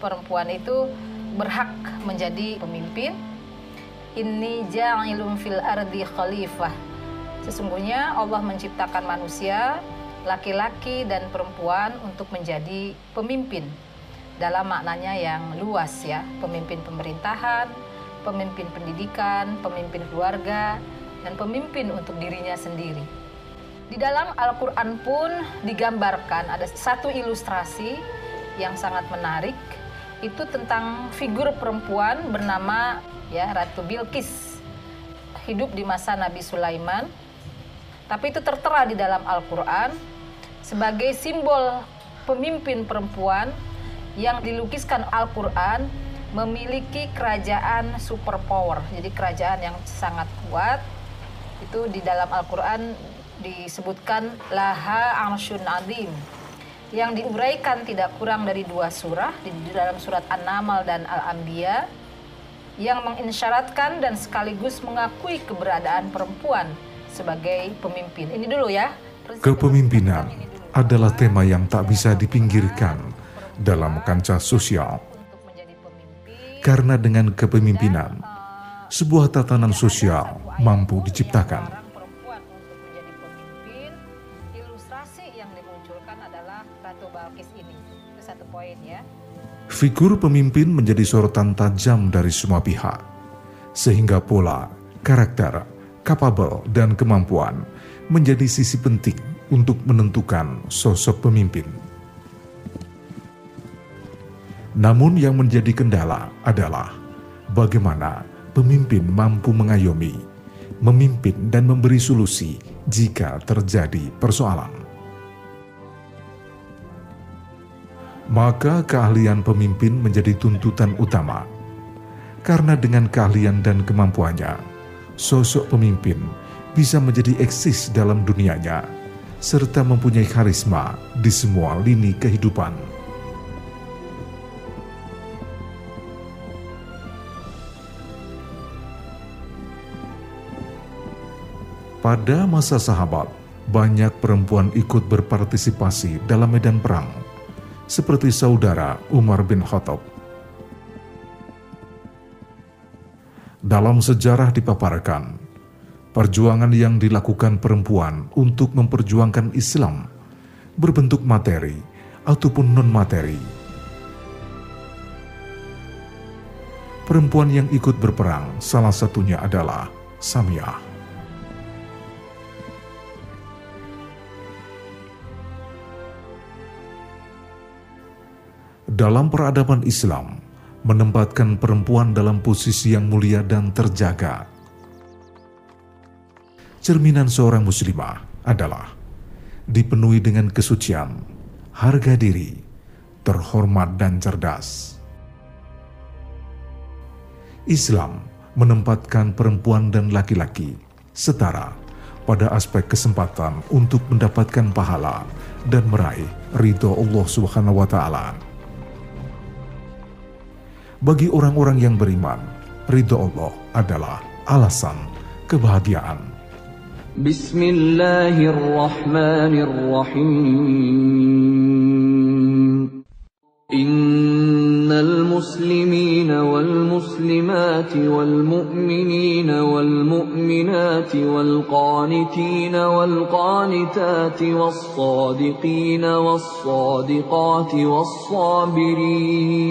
perempuan itu berhak menjadi pemimpin. Ini ja'ilum fil ardi khalifah. Sesungguhnya Allah menciptakan manusia, laki-laki dan perempuan untuk menjadi pemimpin. Dalam maknanya yang luas ya, pemimpin pemerintahan, pemimpin pendidikan, pemimpin keluarga, dan pemimpin untuk dirinya sendiri. Di dalam Al-Quran pun digambarkan ada satu ilustrasi yang sangat menarik itu tentang figur perempuan bernama ya Ratu Bilqis hidup di masa Nabi Sulaiman. Tapi itu tertera di dalam Al-Qur'an sebagai simbol pemimpin perempuan yang dilukiskan Al-Qur'an memiliki kerajaan superpower. Jadi kerajaan yang sangat kuat. Itu di dalam Al-Qur'an disebutkan laha arsyun adim yang diuraikan tidak kurang dari dua surah di dalam surat An-Naml dan Al-Anbiya yang menginsyaratkan dan sekaligus mengakui keberadaan perempuan sebagai pemimpin. Ini dulu ya. Kepemimpinan adalah tema yang tak bisa dipinggirkan dalam kancah sosial. Karena dengan kepemimpinan, sebuah tatanan sosial mampu diciptakan Figur pemimpin menjadi sorotan tajam dari semua pihak, sehingga pola, karakter, kapabel, dan kemampuan menjadi sisi penting untuk menentukan sosok pemimpin. Namun yang menjadi kendala adalah bagaimana pemimpin mampu mengayomi, memimpin dan memberi solusi jika terjadi persoalan. Maka keahlian pemimpin menjadi tuntutan utama. Karena dengan keahlian dan kemampuannya, sosok pemimpin bisa menjadi eksis dalam dunianya, serta mempunyai karisma di semua lini kehidupan. Pada masa sahabat, banyak perempuan ikut berpartisipasi dalam medan perang seperti saudara Umar bin Khattab. Dalam sejarah dipaparkan, perjuangan yang dilakukan perempuan untuk memperjuangkan Islam berbentuk materi ataupun non-materi. Perempuan yang ikut berperang salah satunya adalah Samiyah. Dalam peradaban Islam menempatkan perempuan dalam posisi yang mulia dan terjaga. Cerminan seorang muslimah adalah dipenuhi dengan kesucian, harga diri, terhormat dan cerdas. Islam menempatkan perempuan dan laki-laki setara pada aspek kesempatan untuk mendapatkan pahala dan meraih ridho Allah Subhanahu wa taala. Bagi orang-orang yang beriman, ridho Allah adalah alasan kebahagiaan. Bismillahirrahmanirrahim. Innal muslimina wal muslimati wal mu'minina wal mu'minati wal qanitina wal qanitati was sadiqina was sadiqati was sabirin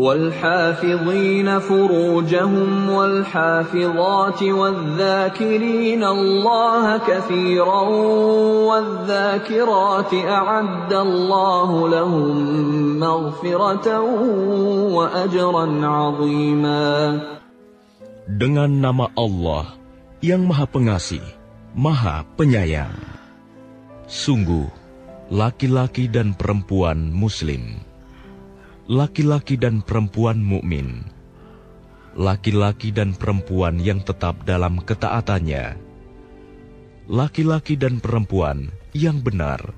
والحافظين فروجهم والحافظات والذاكرين الله كثيرا والذاكرات أعد الله لهم مغفرة وأجرا عظيما Dengan nama Allah yang Maha Pengasih, Maha Penyayang. Sungguh, laki-laki dan perempuan Muslim laki-laki dan perempuan mukmin, laki-laki dan perempuan yang tetap dalam ketaatannya, laki-laki dan perempuan yang benar,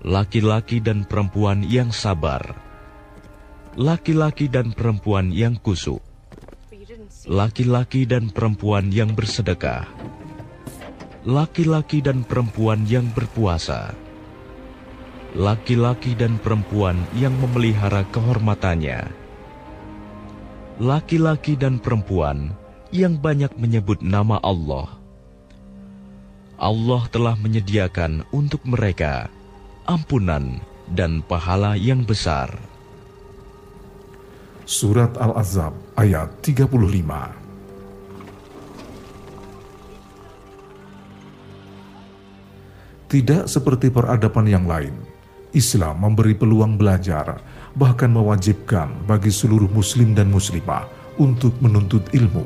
laki-laki dan perempuan yang sabar, laki-laki dan perempuan yang kusuk, laki-laki dan perempuan yang bersedekah, laki-laki dan perempuan yang berpuasa, laki-laki dan perempuan yang memelihara kehormatannya, laki-laki dan perempuan yang banyak menyebut nama Allah. Allah telah menyediakan untuk mereka ampunan dan pahala yang besar. Surat Al-Azab ayat 35 Tidak seperti peradaban yang lain, Islam memberi peluang belajar, bahkan mewajibkan bagi seluruh muslim dan muslimah untuk menuntut ilmu.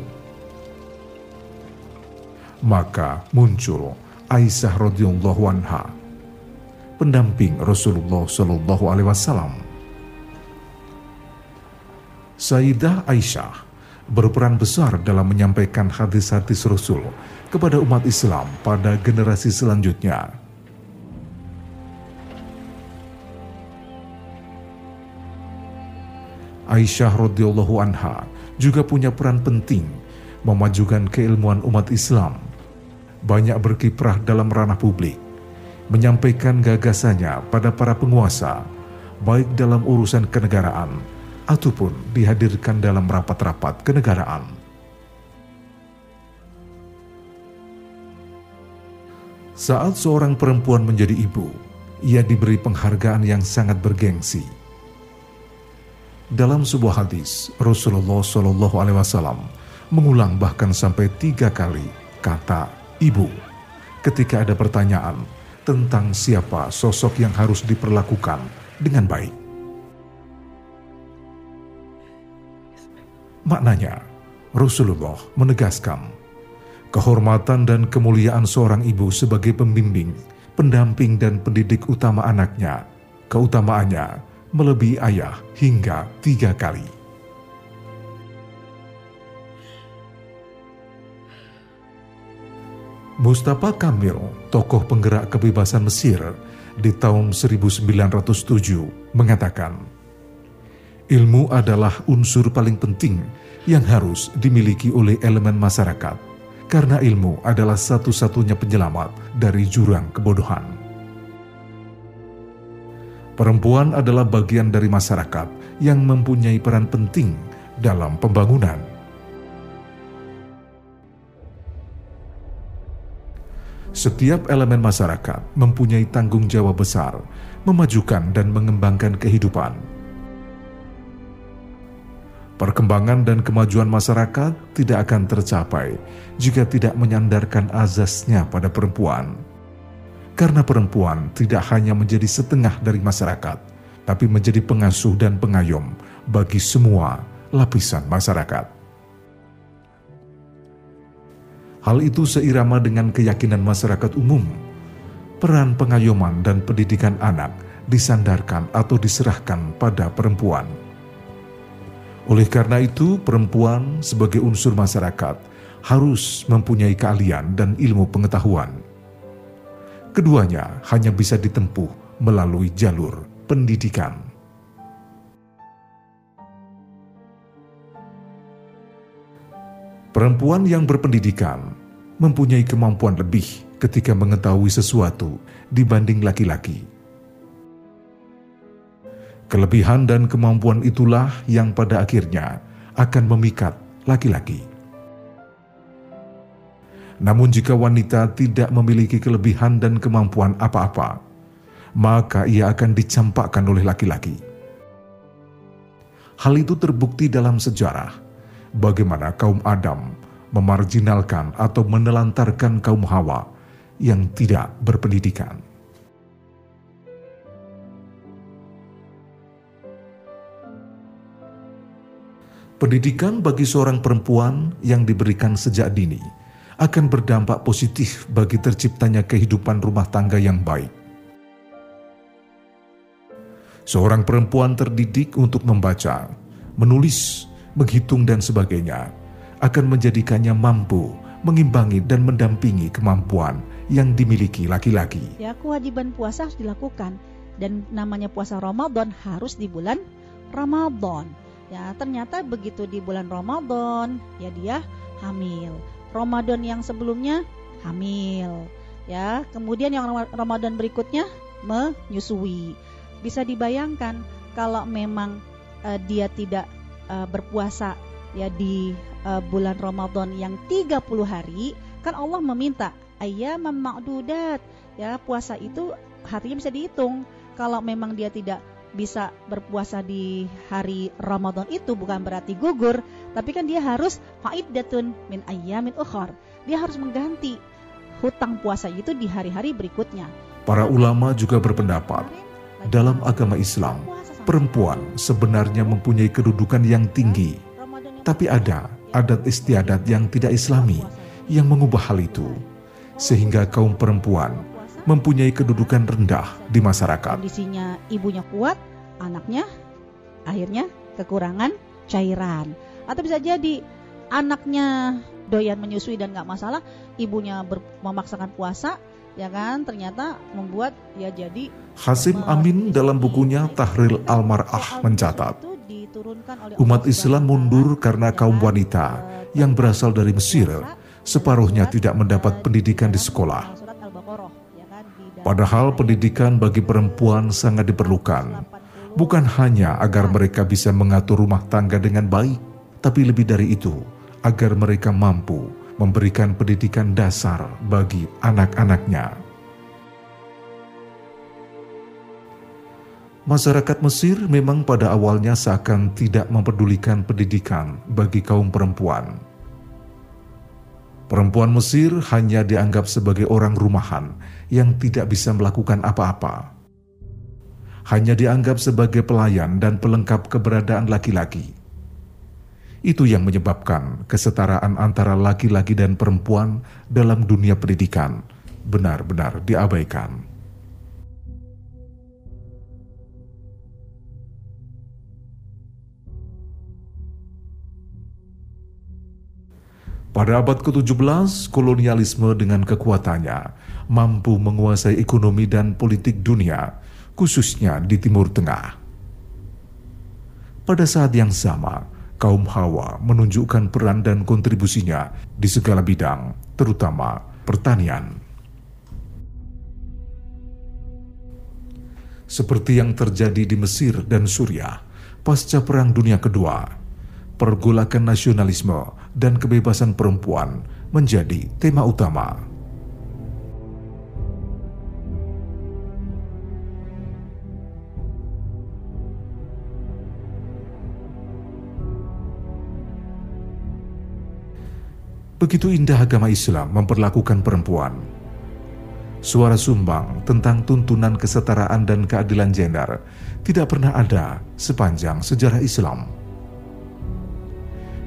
Maka muncul Aisyah radhiyallahu anha, pendamping Rasulullah shallallahu alaihi wasallam. Sayyidah Aisyah berperan besar dalam menyampaikan hadis-hadis Rasul kepada umat Islam pada generasi selanjutnya Aisyah radhiyallahu anha juga punya peran penting memajukan keilmuan umat Islam. Banyak berkiprah dalam ranah publik, menyampaikan gagasannya pada para penguasa, baik dalam urusan kenegaraan ataupun dihadirkan dalam rapat-rapat kenegaraan. Saat seorang perempuan menjadi ibu, ia diberi penghargaan yang sangat bergengsi dalam sebuah hadis, Rasulullah Shallallahu Alaihi Wasallam mengulang bahkan sampai tiga kali kata ibu ketika ada pertanyaan tentang siapa sosok yang harus diperlakukan dengan baik. Maknanya, Rasulullah menegaskan kehormatan dan kemuliaan seorang ibu sebagai pembimbing, pendamping dan pendidik utama anaknya. Keutamaannya melebihi ayah hingga tiga kali. Mustafa Kamil, tokoh penggerak kebebasan Mesir di tahun 1907, mengatakan, Ilmu adalah unsur paling penting yang harus dimiliki oleh elemen masyarakat, karena ilmu adalah satu-satunya penyelamat dari jurang kebodohan. Perempuan adalah bagian dari masyarakat yang mempunyai peran penting dalam pembangunan. Setiap elemen masyarakat mempunyai tanggung jawab besar memajukan dan mengembangkan kehidupan. Perkembangan dan kemajuan masyarakat tidak akan tercapai jika tidak menyandarkan azasnya pada perempuan karena perempuan tidak hanya menjadi setengah dari masyarakat, tapi menjadi pengasuh dan pengayom bagi semua lapisan masyarakat. Hal itu seirama dengan keyakinan masyarakat umum. Peran pengayoman dan pendidikan anak disandarkan atau diserahkan pada perempuan. Oleh karena itu, perempuan sebagai unsur masyarakat harus mempunyai keahlian dan ilmu pengetahuan Keduanya hanya bisa ditempuh melalui jalur pendidikan. Perempuan yang berpendidikan mempunyai kemampuan lebih ketika mengetahui sesuatu dibanding laki-laki. Kelebihan dan kemampuan itulah yang pada akhirnya akan memikat laki-laki. Namun jika wanita tidak memiliki kelebihan dan kemampuan apa-apa, maka ia akan dicampakkan oleh laki-laki. Hal itu terbukti dalam sejarah, bagaimana kaum Adam memarjinalkan atau menelantarkan kaum Hawa yang tidak berpendidikan. Pendidikan bagi seorang perempuan yang diberikan sejak dini akan berdampak positif bagi terciptanya kehidupan rumah tangga yang baik. Seorang perempuan terdidik untuk membaca, menulis, menghitung, dan sebagainya akan menjadikannya mampu mengimbangi dan mendampingi kemampuan yang dimiliki laki-laki. Ya, kewajiban puasa harus dilakukan dan namanya puasa Ramadan harus di bulan Ramadan. Ya, ternyata begitu di bulan Ramadan, ya dia hamil. Ramadan yang sebelumnya hamil. Ya, kemudian yang Ramadan berikutnya menyusui. Bisa dibayangkan kalau memang uh, dia tidak uh, berpuasa ya di uh, bulan Ramadan yang 30 hari, kan Allah meminta ayam ma'dudat. Ya, puasa itu harinya bisa dihitung. Kalau memang dia tidak bisa berpuasa di hari Ramadan itu bukan berarti gugur, tapi kan dia harus faidatun min ayyamin ukhar. Dia harus mengganti hutang puasa itu di hari-hari berikutnya. Para ulama juga berpendapat dalam agama Islam, perempuan sebenarnya mempunyai kedudukan yang tinggi. Tapi ada adat istiadat yang tidak islami yang mengubah hal itu. Sehingga kaum perempuan mempunyai kedudukan rendah di masyarakat. Kondisinya ibunya kuat, anaknya akhirnya kekurangan cairan. Atau bisa jadi anaknya doyan menyusui dan nggak masalah, ibunya ber, memaksakan puasa, ya kan? Ternyata membuat ya jadi Hasim Amin dalam bukunya Tahril Al-Mar'ah mencatat umat Islam mundur karena kaum wanita yang berasal dari Mesir. separuhnya tidak mendapat pendidikan di sekolah. Padahal pendidikan bagi perempuan sangat diperlukan, bukan hanya agar mereka bisa mengatur rumah tangga dengan baik, tapi lebih dari itu, agar mereka mampu memberikan pendidikan dasar bagi anak-anaknya. Masyarakat Mesir memang pada awalnya seakan tidak mempedulikan pendidikan bagi kaum perempuan. Perempuan Mesir hanya dianggap sebagai orang rumahan yang tidak bisa melakukan apa-apa. Hanya dianggap sebagai pelayan dan pelengkap keberadaan laki-laki. Itu yang menyebabkan kesetaraan antara laki-laki dan perempuan dalam dunia pendidikan benar-benar diabaikan. Pada abad ke-17, kolonialisme dengan kekuatannya mampu menguasai ekonomi dan politik dunia, khususnya di Timur Tengah. Pada saat yang sama, kaum Hawa menunjukkan peran dan kontribusinya di segala bidang, terutama pertanian. Seperti yang terjadi di Mesir dan Suriah pasca Perang Dunia Kedua, pergolakan nasionalisme dan kebebasan perempuan menjadi tema utama. Begitu indah agama Islam memperlakukan perempuan. Suara sumbang tentang tuntunan kesetaraan dan keadilan gender tidak pernah ada sepanjang sejarah Islam.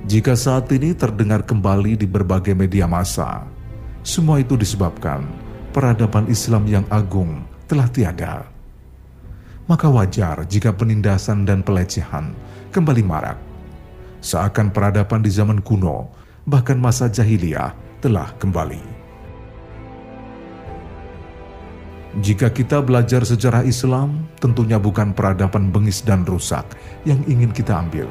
Jika saat ini terdengar kembali di berbagai media massa, semua itu disebabkan peradaban Islam yang agung telah tiada. Maka wajar jika penindasan dan pelecehan kembali marak. Seakan peradaban di zaman kuno, bahkan masa jahiliyah telah kembali. Jika kita belajar sejarah Islam, tentunya bukan peradaban bengis dan rusak yang ingin kita ambil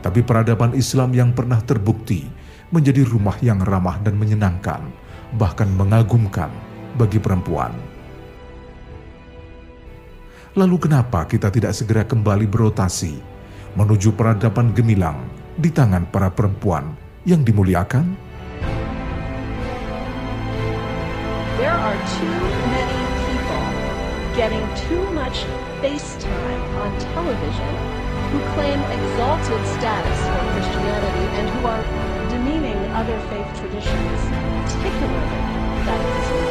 tapi peradaban Islam yang pernah terbukti menjadi rumah yang ramah dan menyenangkan, bahkan mengagumkan bagi perempuan. Lalu kenapa kita tidak segera kembali berotasi menuju peradaban gemilang di tangan para perempuan yang dimuliakan? There are too many people getting too much face time on television who claim exalted status for Christianity and who are demeaning other faith traditions, particularly that of Islam.